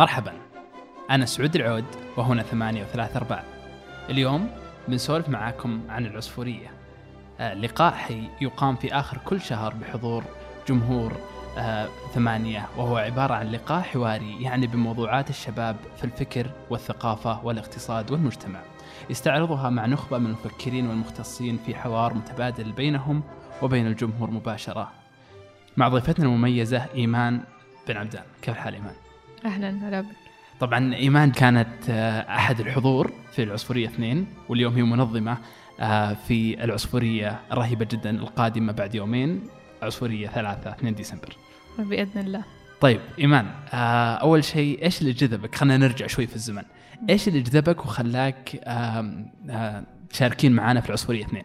مرحبا. أنا سعود العود وهنا ثمانية وثلاثة أرباع. اليوم بنسولف معاكم عن العصفورية. آه، لقاء حي يقام في آخر كل شهر بحضور جمهور آه، ثمانية وهو عبارة عن لقاء حواري يعني بموضوعات الشباب في الفكر والثقافة والاقتصاد والمجتمع. يستعرضها مع نخبة من المفكرين والمختصين في حوار متبادل بينهم وبين الجمهور مباشرة. مع ضيفتنا المميزة إيمان بن عبدان. كيف الحال إيمان؟ أهلا هلا بك طبعا إيمان كانت آه، أحد الحضور في العصفورية اثنين واليوم هي منظمة آه، في العصفورية الرهيبه جدا القادمة بعد يومين عصفورية ثلاثة 2 ديسمبر. بإذن الله طيب إيمان آه، أول شيء إيش اللي جذبك؟ خلينا نرجع شوي في الزمن. إيش اللي جذبك وخلاك تشاركين معنا في العصفورية اثنين؟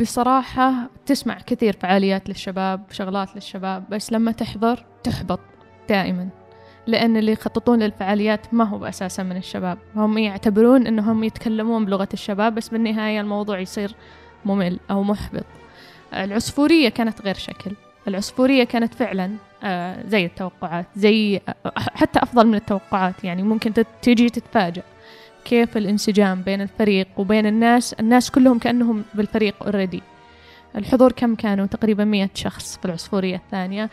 بصراحة تسمع كثير فعاليات للشباب شغلات للشباب بس لما تحضر تحبط دائما لأن اللي يخططون للفعاليات ما هو أساسا من الشباب. هم يعتبرون أنهم يتكلمون بلغة الشباب بس بالنهاية الموضوع يصير ممل أو محبط. العصفورية كانت غير شكل. العصفورية كانت فعلا آه، زي التوقعات زي حتى أفضل من التوقعات. يعني ممكن تيجي تتفاجأ كيف الانسجام بين الفريق وبين الناس. الناس كلهم كأنهم بالفريق اوريدي الحضور كم كانوا؟ تقريبا مية شخص في العصفورية الثانية.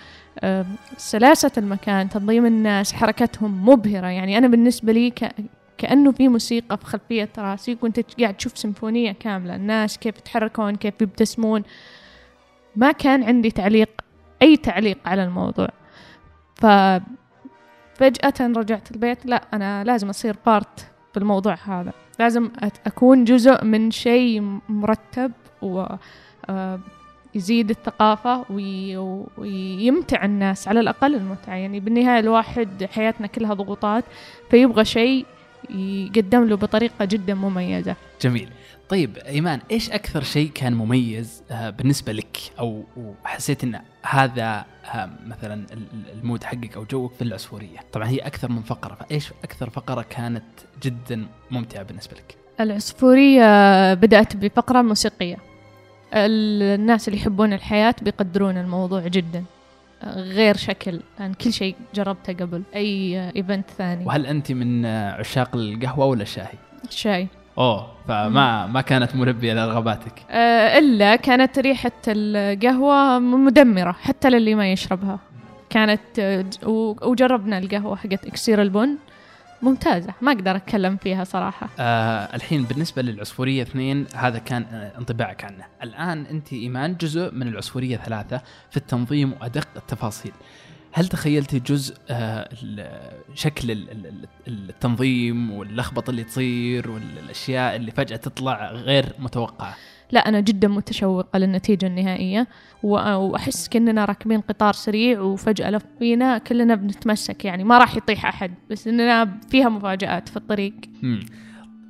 سلاسة المكان تنظيم الناس حركتهم مبهرة. يعني أنا بالنسبة لي ك... كأنه في موسيقى في خلفية راسي كنت قاعد تشوف سيمفونية كاملة. الناس كيف يتحركون كيف يبتسمون. ما كان عندي تعليق أي تعليق على الموضوع. ففجأة رجعت البيت. لا أنا لازم أصير part بالموضوع هذا. لازم أكون جزء من شيء مرتب و يزيد الثقافة وي- ويمتع الناس على الأقل المتعة يعني بالنهاية الواحد حياتنا كلها ضغوطات فيبغى شيء يقدم له بطريقة جدا مميزة جميل. طيب إيمان إيش أكثر شيء كان مميز آه، بالنسبة لك أو وحسيت إن هذا آه، مثلا ال- ال- ال mood حقك أو جوك في العصفورية؟ طبعا هي أكثر من فقرة فإيش أكثر فقرة كانت جدا ممتعة بالنسبة لك؟ العصفورية بدأت بفقرة موسيقية الناس اللي يحبون الحياة بيقدرون الموضوع جدا. غير شكل. عن كل شيء جربته قبل. أي event ثاني. وهل أنت من عشاق القهوة ولا الشاي؟ شاي. أوه فما ما كانت ملبيه لرغباتك. آه، إلا كانت ريحة القهوة مدمرة حتى للي ما يشربها. كانت آه، وجربنا القهوة حقت إكسير البن. ممتازة ما أقدر أتكلم فيها صراحة. آه الحين بالنسبة للعصفورية اثنين هذا كان آه انطباعك عنه. الآن أنت إيمان جزء من العصفورية ثلاثة في التنظيم وأدق التفاصيل. هل تخيلتي جزء آه شكل ال- ال- ال- التنظيم واللخبطة اللي تصير والأشياء اللي فجأة تطلع غير متوقعة؟ لا أنا جدا متشوقة للنتيجة النهائية وأحس كأننا راكبين قطار سريع وفجأة لف بينا كلنا بنتمسك يعني ما راح يطيح أحد بس إننا فيها مفاجآت في الطريق. مم.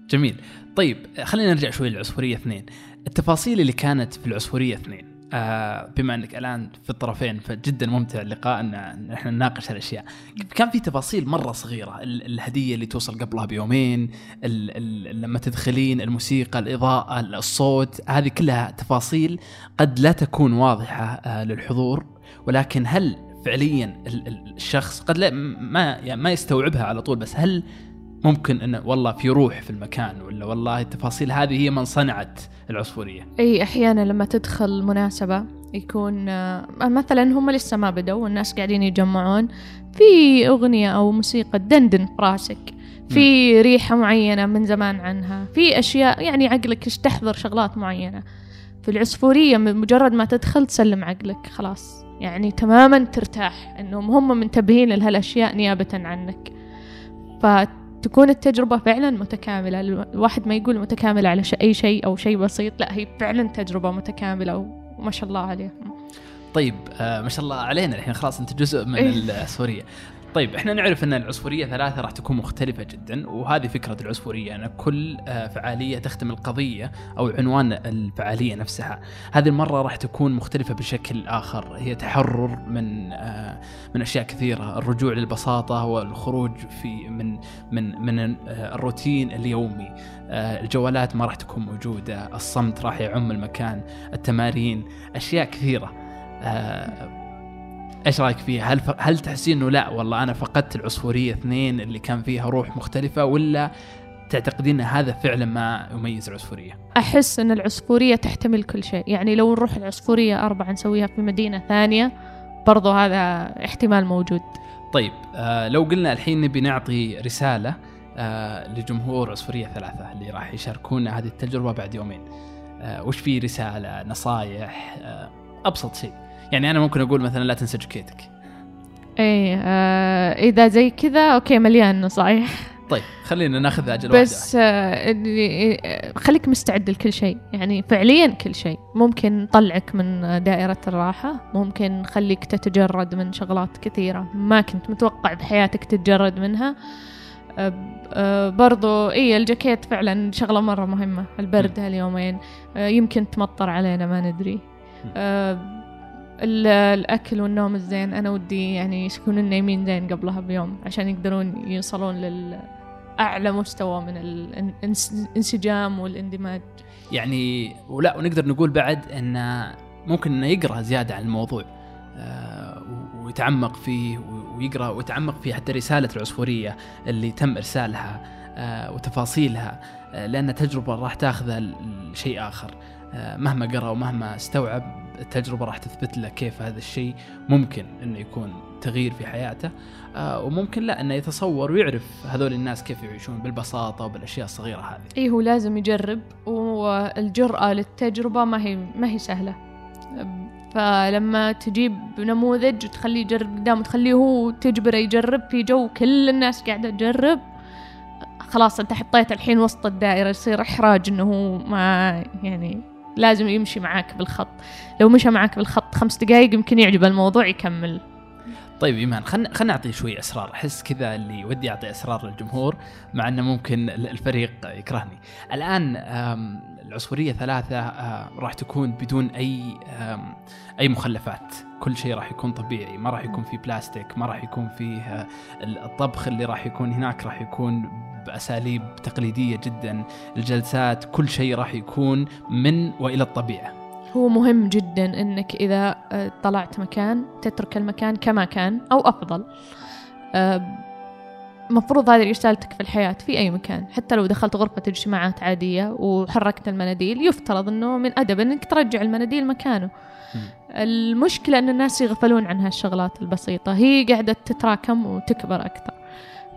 جميل. طيب خلينا نرجع شوي للعصفورية اثنين. التفاصيل اللي كانت في العصفورية اثنين. آه بما انك الان في الطرفين فجدا ممتع اللقاء إن إحنا نناقش هالأشياء. كان في تفاصيل مرة صغيرة ال- الهدية اللي توصل قبلها بيومين لما تدخلين الموسيقى الإضاءة الصوت هذه كلها تفاصيل قد لا تكون واضحة آه للحضور. ولكن هل فعليا ال- ال- الشخص قد لا ما يعني ما يستوعبها على طول بس هل ممكن انه والله في روح في المكان ولا والله التفاصيل هذه هي من صنعت العصفورية. إي أحيانا لما تدخل مناسبة يكون آه، مثلا هم لسه ما بدوا والناس قاعدين يجمعون في أغنية أو موسيقى تدندن في راسك في ريحة معينة من زمان عنها في أشياء يعني عقلك تحضر شغلات معينة. في العصفورية من مجرد ما تدخل تسلم عقلك خلاص. يعني تماما ترتاح إنهم هم منتبهين لهالأشياء نيابة عنك. فتكون التجربة فعلا متكاملة. الواحد ما يقول متكاملة على ش- أي شيء أو شيء بسيط. لا هي فعلا تجربة متكاملة وما شاء الله عليهم. طيب آه ما شاء الله علينا. الحين خلاص انت جزء من إيه. طيب إحنا نعرف أن العصفورية ثلاثة راح تكون مختلفة جدا وهذه فكرة العصفورية أن كل آه، فعالية تختم القضية أو عنوان الفعالية نفسها. هذه المرة راح تكون مختلفة بشكل آخر. هي تحرر من آه، من أشياء كثيرة الرجوع للبساطة والخروج في من من من آه، الروتين اليومي. الجوالات ما راح تكون موجودة الصمت راح يعم المكان التمارين أشياء كثيرة. إيش رأيك فيها؟ هل ف... هل تحسين إنه لا والله أنا فقدت العصفورية اثنين اللي كان فيها روح مختلفة ولا تعتقدين إن هذا فعلا ما يميز العصفورية؟ أحس أن العصفورية تحتمل كل شيء يعني لو نروح العصفورية أربعة نسويها في مدينة ثانية برضو هذا احتمال موجود طيب آه لو قلنا الحين نبي نعطي رسالة آه لجمهور عصفورية ثلاثة اللي راح يشاركون هذه التجربة بعد يومين. آه وش في رسالة، نصائح، آه أبسط شيء. يعني أنا ممكن أقول مثلا لا تنسى جاكيتك. إيه آه إذا زي كذا أوكي مليان نصايح طيب خلينا ناخذ أجل بس آه آه، خليك مستعد لكل شيء. يعني فعليا كل شيء. ممكن نطلعك من دائرة الراحة. ممكن نخليك تتجرد من شغلات كثيرة ما كنت متوقع بحياتك تتجرد منها. آه، آه، برضو إي الجاكيت فعلا شغلة مرة مهمة. البرد هاليومين. آه، يمكن تمطر علينا ما ندري. آه، الأكل والنوم الزين. أنا ودي يعني يكونوا نايمين زين قبلها بيوم عشان يقدرون يوصلون لأعلى مستوى من الانسجام والاندماج. يعني ولا ونقدر نقول بعد إن ممكن إنه يقرأ زيادة عن الموضوع آه، ويتعمق فيه ويقرأ ويتعمق في حتى رسالة العصفورية اللي تم إرسالها. آه، وتفاصيلها آه، لأن تجربة راح تاخذه لشيء آخر. آه، مهما قرأ ومهما استوعب التجربة راح تثبت له كيف هذا الشيء ممكن إنه يكون تغيير في حياته. آه، وممكن لا إنه يتصور ويعرف هذول الناس كيف يعيشون بالبساطة وبالأشياء الصغيرة هذه. اي هو لازم يجرب والجرأة للتجربة ما هي ما هي سهلة. فلما تجيب نموذج وتخليه يجرب قدام وتخليه هو تجبره يجرب في جو كل الناس قاعدة تجرب خلاص انت حطيت الحين وسط الدائرة يصير إحراج إنه هو ما يعني لازم يمشي معاك بالخط. لو مشى معاك بالخط خمس دقايق يمكن يعجب الموضوع يكمل. طيب إيمان خلنا خلنا نعطي شوي اسرار أحس كذا اللي ودي اعطي اسرار للجمهور مع إنه ممكن الفريق يكرهني. الآن آم، العصفورية ثلاثة آه، راح تكون بدون آم، أي مخلفات. كل شيء راح يكون طبيعي ما راح يكون فيه بلاستيك ما راح يكون فيه آه، الطبخ اللي راح يكون هناك راح يكون بأساليب تقليدية جدا. الجلسات كل شيء راح يكون من وإلى الطبيعة. هو مهم جدا إنك إذا آه، طلعت مكان تترك المكان كما كان أو أفضل. آه، مفروض هذه رسالتك في الحياة في أي مكان. حتى لو دخلت غرفة اجتماعات عادية وحركت المناديل يفترض أنه من أدب أنك ترجع المناديل مكانه. المشكلة أن الناس يغفلون عن هالشغلات البسيطة. هي قاعدة تتراكم وتكبر أكثر.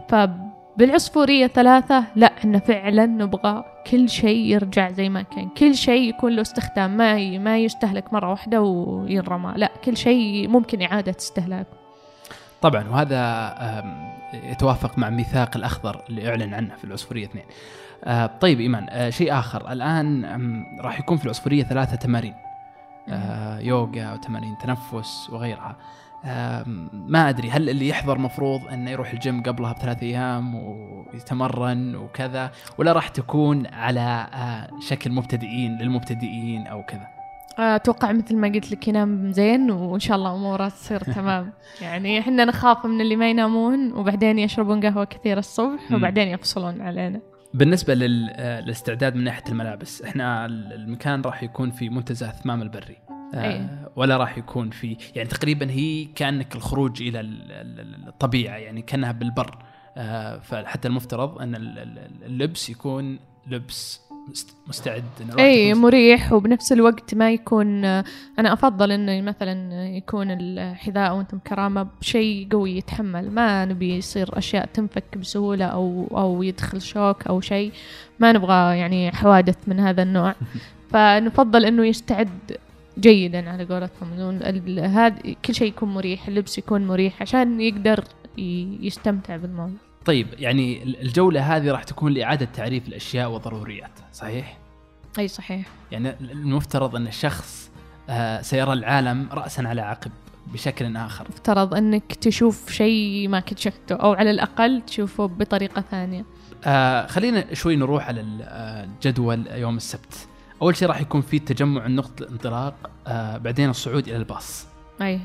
فبالعصفورية ثلاثة لا إحنا فعلا نبغى كل شيء يرجع زي ما كان. كل شيء يكون له استخدام. ما ما يستهلك مرة واحدة وينرمى. لا كل شيء ممكن إعادة استهلاكه. طبعا وهذا يتوافق مع ميثاق الأخضر اللي أعلن عنه في العصفورية اثنين. آه، طيب إيمان آه، شيء آخر الآن آم، راح يكون في العصفورية ثلاثة تمارين آه، يوغا وتمارين تنفس وغيرها. آم، ما أدري هل اللي يحضر مفروض إنه يروح الجيم قبلها بثلاث أيام ويتمرن وكذا ولا راح تكون على آه، شكل مبتدئين للمبتدئين أو كذا؟ أتوقع مثل ما قلت لك ينام زين وإن شاء الله اموره تصير تمام يعني إحنا نخاف من اللي ما ينامون وبعدين يشربون قهوة كثير الصبح. وبعدين يفصلون علينا بالنسبة آه، للاستعداد من ناحية الملابس إحنا ال- المكان راح يكون في منتزه ثمام البري آه، أي. ولا راح يكون في يعني تقريبا هي كأنك الخروج إلى ال- ال- الطبيعة يعني كأنها بالبر آه، فحتى المفترض إن ال- ال- اللبس يكون لبس مستعد اي مريح وبنفس الوقت ما يكون أنا أفضل انه مثلا يكون الحذاء وأنتم كرامة بشيء قوي يتحمل. ما نبي يصير أشياء تنفك بسهولة أو أو يدخل شوك أو شيء. ما نبغى يعني حوادث من هذا النوع. فنفضل إنه يستعد جيدا على قولتهم. هذا كل شيء يكون مريح اللبس يكون مريح عشان يقدر يستمتع بالموضوع. طيب يعني ال- الجولة هذه راح تكون لإعادة تعريف الأشياء وضروريات صحيح؟ أي صحيح. يعني المفترض أن الشخص آه، سيرى العالم راسا على عقب بشكل آخر. افترض أنك تشوف شيء ما كنت شفته أو على الأقل تشوفه بطريقة ثانية. آه خلينا شوي نروح على آه، الجدول يوم السبت. أول شيء راح يكون في تجمع نقطه الانطلاق آه بعدين الصعود إلى الباص. أي.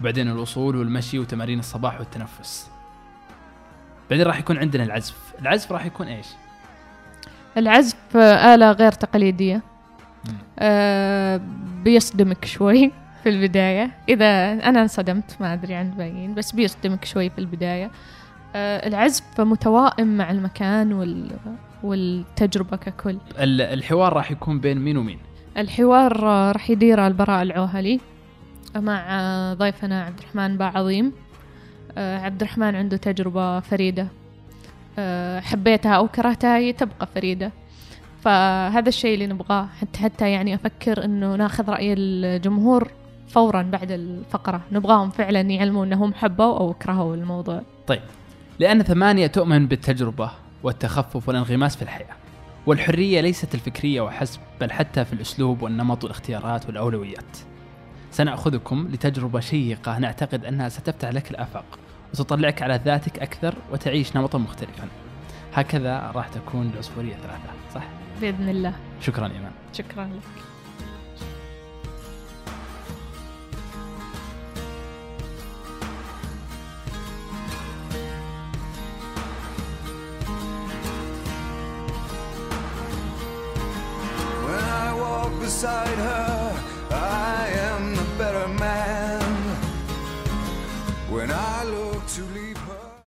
بعدين الوصول والمشي وتمارين الصباح والتنفس. بعدين راح يكون عندنا العزف. العزف راح يكون إيش؟ العزف آه، آلة غير تقليدية. آه بيصدمك شوي في البداية. إذا أنا انصدمت ما أدري عن الباقيين بس بيصدمك شوي في البداية. آه، العزف متوائم مع المكان وال... والتجربة ككل. ال- الحوار راح يكون بين مين ومين؟ الحوار آه، راح يدير البراء العوهلي مع آه، ضيفنا عبد الرحمن باع عظيم. آه، عبد الرحمن عنده تجربة فريدة. آه، حبيتها أو كرهتها هي تبقى فريدة. فهذا الشيء اللي نبغاه. حتى حتى يعني أفكر إنه ناخذ رأي الجمهور فورا بعد الفقرة. نبغاهم فعلا يعلموا إنهم حبوا أو كرهوا الموضوع. طيب. لأن ثمانية تؤمن بالتجربة والتخفف والانغماس في الحياة والحرية ليست الفكرية وحسب بل حتى في الأسلوب والنمط والاختيارات والأولويات. سنأخذكم لتجربة شيقة. نعتقد أنها ستفتح لك الآفاق. وتطلعك على ذاتك أكثر وتعيش نمطا مختلفا. هكذا راح تكون العصفورية ثلاثة صح؟ بإذن الله. شكرا إيمان. شكرا لك. When I walk beside her, I